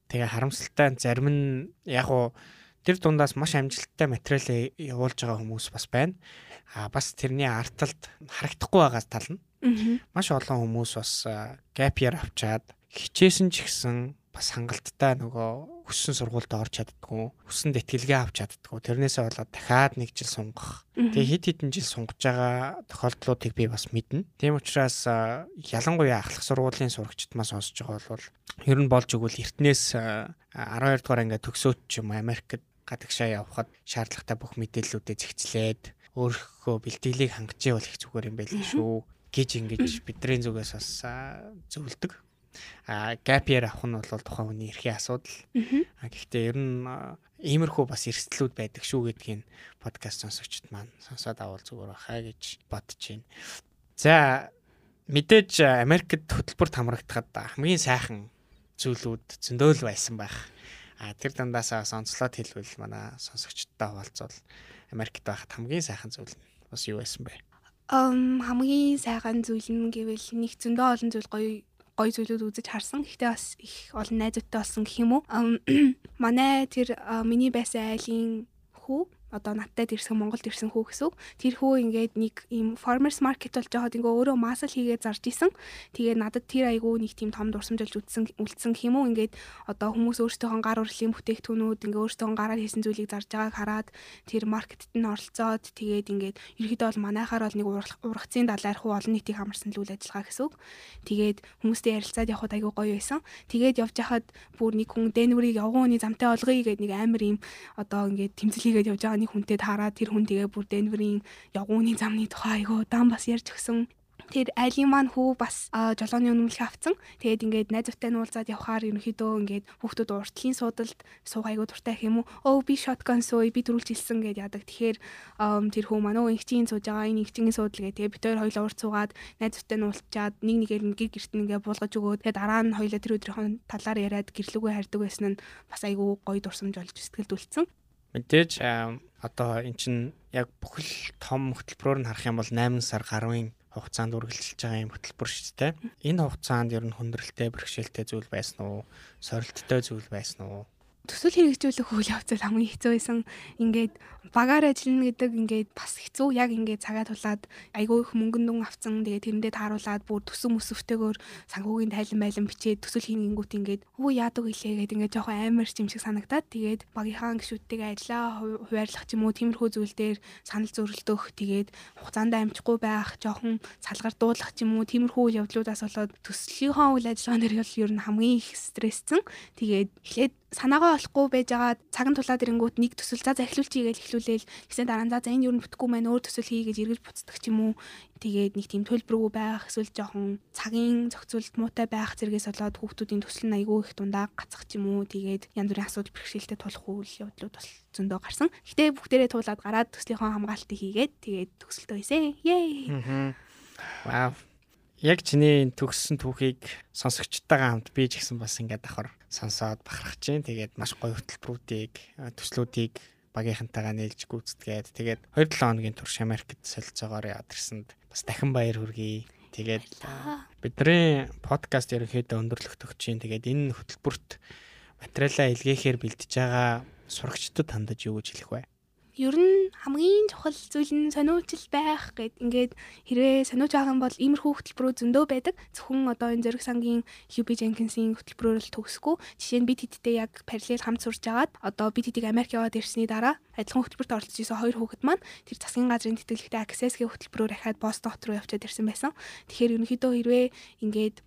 Тэгээ харамсалтай зарим нь яг уу тэр дундаас маш амжилттай материал явуулж байгаа хүмүүс бас байна. А бас тэрний арталд харагдахгүй байгаас тал нь. Маш олон хүмүүс бас гэп яр авчаад хичээсэн ч гэсэн бас хангалттай нөгөө хүссэн сургуульд орж чаддгүй, хүссэнд ихтгэлгээ авч чаддгүй. Тэрнээсээ болоод дахиад нэг жил сунгах. Тэгээ хэд хэдэн жил сунгаж байгаа тохиолдлуудыг би бас мэднэ. Тийм учраас ялангуяа ахлах сургуулийн сурагчид мас сонсож байгаа бол ер нь болж игэл эртнээс 12 дугаар ангиа төгсөөд ч юм Америкт гадагшаа явхад шаардлагатай бүх мэдээллүүдээ зэгцлээд өөрийнхөө бэлтгэлийг хангаж явах их зүгээр юм байл шүү гэж ингэж бидний зүгээс бас зөвлөдөг а year авах нь бол тухайн хүний эрхийн асуудал. А гэхдээ ер нь иймэрхүү бас эрсдлүүд байдаг шүү гэдгийг подкаст сонсогчд маань сонсоод авал зүгээр баха гэж бодож байна. За мэдээж Америкт хөтөлбөрт хамрагдахад хамгийн сайхан зүйлүүд зөндөөл байсан байх. А тэр дандаасаа сонцлоод хэлвэл манай сонсогчдтой хаваалцвал Америкт байхад хамгийн сайхан зүйл нь бас юу байсан бэ? Ам хамгийн сайхан зүйл нь гэвэл нэг зөндөө олон зүйл гоё гоё зүйлүүд үзэж харсан. Гэхдээ бас их олон найзуудтай болсон гэх юм уу. Манай тэр миний байсан айлын хүү одоо надтай ирсэн Монголд ирсэн хүү гэсэн. Тэр хүү ингээд нэг ийм farmers market болж байгаад ингээ өөрөө масл хийгээд зарж исэн. Тэгээ надад тэр айгүй нэг тийм том дурсамжилж үтсэн үлдсэн юм уу. Ингээд одоо хүмүүс өөрсдийнхөө гар урлагийн бүтээгдэхүүнүүд ингээ өөрсдөө гараар хийсэн зүйлийг зарж байгааг хараад тэр маркетт нь оролцоод тэгээд ингээд ерөөдөө бол манайхаар бол нэг ургацын далайрх уу олон нийтийг хамарсан л үйл ажиллагаа гэсэн. Тэгээд хүмүүстэй ярилцаад явхад айгүй гоё байсан. Тэгээд явж хахад бүр нэг хүн Денверийг явгууны замтай олгоё гэдэг нэг амар ийм одоо ингээд тэмцэл хийгээд явж байгаа нэг хүнтэй таараад тэр хүн тэгээ бүр Денверийн явгууны замны тухай айгуу удаан бас ярьж өгсөн. Тэр айлын маань хүү бас жолооны үнэмлэх авцсан. Тэгээд ингээд найзуутай нь уулзаад явхаар ерөнхийдөө ингээд хүүхдүүд уртлын суудалд суух айгуу дуртай гэх юм уу. Өө би shotgun сууя би дөрүүлж илсэн гэд яадаг. Тэгэхээр тэр хүү маань өө инхчийн сууж байгаа энэ инхчийн суудал гэ. Тэгээд бид хоёр хоёлоо урт суугаад найзуутай нь уулзчаад нэг нэгээр нь гэр гэрт ингээд буулгаж өгөөд тэгээд дараа нь хоёлоо тэр өдрийнхөө талаар яриад гэрлүүгөө харьдаг байсан нь бас айгуу гоё дурсамж болж сэтгэлд үлдсэн. Мэдээж одоо эн чинь яг бүхэл том хөтөлбөрөөр нь харах юм бол 8 сар гаруйн хугацаанд үргэлжилж байгаа юм хөтөлбөр шүү дээ. Энэ хугацаанд ер нь хүндрэлтэй бэрхшээлтэй зүйл байсан уу? Сорилттой зүйл байсан уу? Төсөл хэрэгжүүлэх үйл явцад хамгийн хэцүү байсан. Ингээд багаар ажиллана гэдэг ингээд бас хэцүү. Яг ингээд цагаа тулаад айгүй их мөнгөн дүн авцсан. Тэгээ тэрэндээ тааруулаад бүр төсөн өсөвтэйгээр санхүүгийн тайлан байлан бичээд төсөл хийнгүүт ингээд өө яадаг хэлээ гэдэг ингээд жоохон амар юм шиг санагдаад тэгээд багийнхаа гişүүдтэйгээ ажиллаа хуваарлах ч юм уу тиймэрхүү зүйл дээр санал зөрөлдөх тэгээд хугацаанд амжихгүй байх жоохон салгар дуулах ч юм уу тиймэрхүү үйл явдлуудаас болоод төслийн үйл ажиллагаан дээр ер нь хамгийн их стрессцэн. Тэгээд эхлээд санаагаа олохгүй байж байгаа цаган тулаад ирэнгүүт нэг төсөл за захиалуулчих гэж эхлүүлээл тэгсэн дараа нь за энэ юу н бүтэхгүй маань өөр төсөл хий гэж эргэж буцдаг ч юм уу тэгээд нэг тийм төлбөргүй байх эсвэл жоохон цагийн зохицуулалт муутай байх зэрэгээс болоод хүүхдүүдийн төсөл нь айгүй их дундаа гацах ч юм уу тэгээд янз бүрийн асуудал бэрхшээлтэй тулах үйл явдлууд бас зөндөө гарсан. Гэтэ бүгдээрээ туулаад гараад төслийнхөө хамгаалтыг хийгээд тэгээд төсөлтөө хийсэн. Yay. Вау яг чиний төгссөн түүхийг сонсогчтойгоо хамт би ч гэсэн бас ингээд давхар сонсоод бахархаж जैन. Тэгээд маш гоё хөтөлбөрүүдийг төслүүдийг багийнхантайгаа нээлж гүйцэтгээд тэгээд 2-7 хоногийн турш Америкт солилцоогоор ядарсанд бас дахин баяр хүргэе. Тэгээд бидний подкаст ерөнхийдөө өндөрлөх төгчийн тэгээд энэ хөтөлбөрт материалаа илгээхээр бэлдэж байгаа сурагчдад хандаж юу гэж хэлэх вэ? Ер нь хамгийн чухал зүйл нь сониучил байх гэд ингээд хэрвээ сониуч байгаа юм бол иймэрхүү хөтөлбөрүүд зөндөө байдаг. Зөвхөн одоо энэ зөриг сангийн UB Jenkins-ийн хөтөлбөрөөр л төгсгөө. Жишээ нь бид хэдтэй яг параллел хамт сурж агаад одоо бид хэдийг Америк яваад ирсний дараа адилхан хөтөлбөрт оролцож исэн хоёр хүүхэд маань тэр засгийн газрын тэтгэлэгтэй Access гэх хөтөлбөрөөр ахаад Бостон хот руу явчаад ирсэн байсан. Тэгэхээр ерөнхийдөө хэрвээ ингээд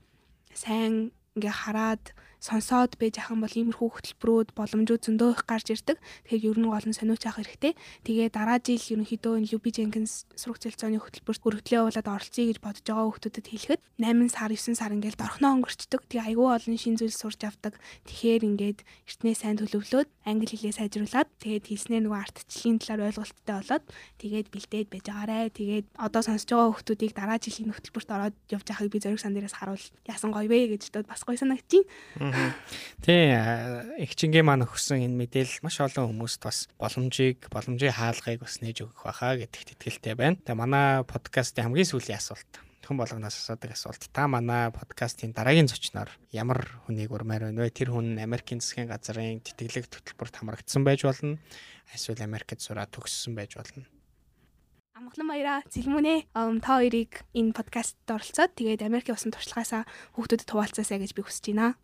сайн ингээ хараад сонсоод байж ахын бол иймэрхүү хөтөлбөрүүд боломжууд зөндөө их гарч ирдэг. Тэгэхээр ер нь гол нь сониуч авах хэрэгтэй. Тэгээ дараа жил ерөнхийдөө энэ Люби Женкинс сурах зэлцооны хөтөлбөрт хүргэлээ болоод оролцъё гэж бодож байгаа хүмүүстүүдэд хэлэхэд 8 сар 9 сар ингээл дорхноо өнгөрчдөг. Тэгээ айгүй олон шин зүйл сурч авдаг. Тэгэхээр ингээд эртнээ сайн төлөвлөөд англи хэлээ сайжруулад тэгээд хэлснээр нөгөө ардчлалын талаар ойлголттой болоод тэгээд бэлдээд байж байгаарэ. Тэгээд одоо сонсож байгаа хүмүүстүүдийг дараа жилийн хөтөлбөрт ороод явж байгааг би зориг сан дээрээс харуул яасан гоё вэ гэж бодоод бас гоё санагдчихээн. Тий их чингээ маань өгсөн энэ мэдээлэл маш олон хүмүүст бас боломжийг боломжийн хаалгыг бас нээж өгөх байхаа гэдэгт итгэлтэй байна. Тэгээ манай подкастын хамгийн сүүлийн асуулт хүн болгоноос асуудаг асуулт. Та манай подкастын дараагийн зочноор ямар хүнийг урмаар байна вэ? Тэр хүн Америкийн засгийн газрын тэтгэлэг хөтөлбөрт хамрагдсан байж болно. Эсвэл Америкт сураад төгссөн байж болно. Амглан баяраа зэлмүнэ. Та хоёрыг энэ подкастт оролцоод тэгээд Америкийн усан туршлагаасаа хүүхдүүдэд хуваалцаасаа гэж би хүсэж байна.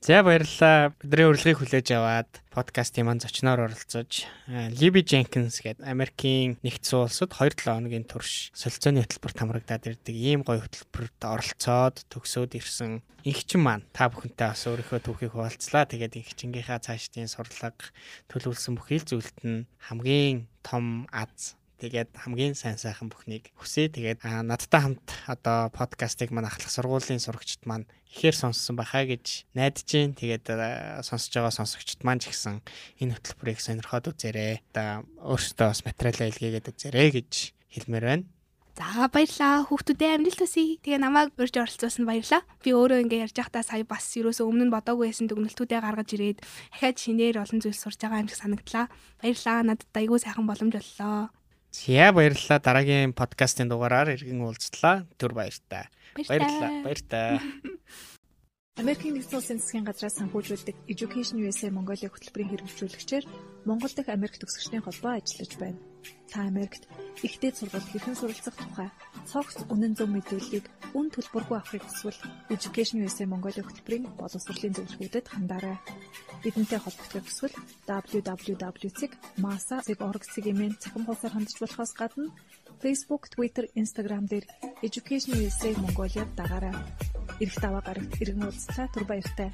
За баярлалаа. Бидний урилгыг хүлээж аваад подкастын маань зочноор оролцож Libby Jenkins гэдэг Америкийн нэгдсэн улсад 2-7 хоногийн турш солилцооны хөтөлбөрт хамрагдаад ирдэг ийм гоё хөтөлбөрт оролцоод төгсөөд ирсэн инхчин маань та бүхэнтэй бас өөрийнхөө түүхийг хуваалцлаа. Тэгээд инхчингийнхаа цаашдын сурлага төлөвлөсөн бүхий л зүйлд нь хамгийн том аз Тэгээд хамгийн сайн сайхан бүхнийг хүсье. Тэгээд надтай хамт одоо подкастыг маань ахлах сургуулийн сурагчид маань ихээр сонссон байхаа гэж найдаж гин. Тэгээд сонсож байгаа сонсогчд маань ч гэсэн энэ хөтөлбөрийг сонирхоод үзээрэй. Одоо өөрсдөө бас материалаа илгээгээд үзээрэй гэж хэлмээр байна. За баярлаа. Хүүхдүүдээ амжилт хүсье. Тэгээ намайг урьж оролцуулсан баярлаа. Би өөрөө ингээ ярьж байхдаа сая бас ерөөсөө өмнө нь бодоогүй байсан дүгнэлтүүдээ гаргаж ирээд дахиад шинээр олон зүйл сурч байгаа юм шиг санагдлаа. Баярлаа. Надад айгүй сайхан боломж боллоо. За баярлалаа. Дараагийн подкастын дугаараар иргэн уулзлаа. Түр баяртай. Баярлалаа. Баяртай. Америкийн нэгдсэн улсын засгийн газраас санхүүжүүлдэг Education USA Mongolia хөтөлбөрийн хэрэгжүүлэгчээр Монгол дахь Америк төгсөгчдийн холбоо ажиллаж байна. Та Америкт ихтэй сургалт хэрхэн суралцах тухай цогц үнэн зөв мэдээллийг үн төлбөргүй авахыг хүсвэл Education USA Mongolia хөтөлбөрийн боловсролын зөвлөгөөдөд хандаарай. Бидэнтэй холбогдох хүсвэл www.masa.org-ийг эмээн цахим хуудасаар хандж болохоос гадна Facebook, Twitter, Instagram дээр Education USA Mongolia дагаарай. Ирэх даваа гарагт иргэн уулзлаа түр баяртай.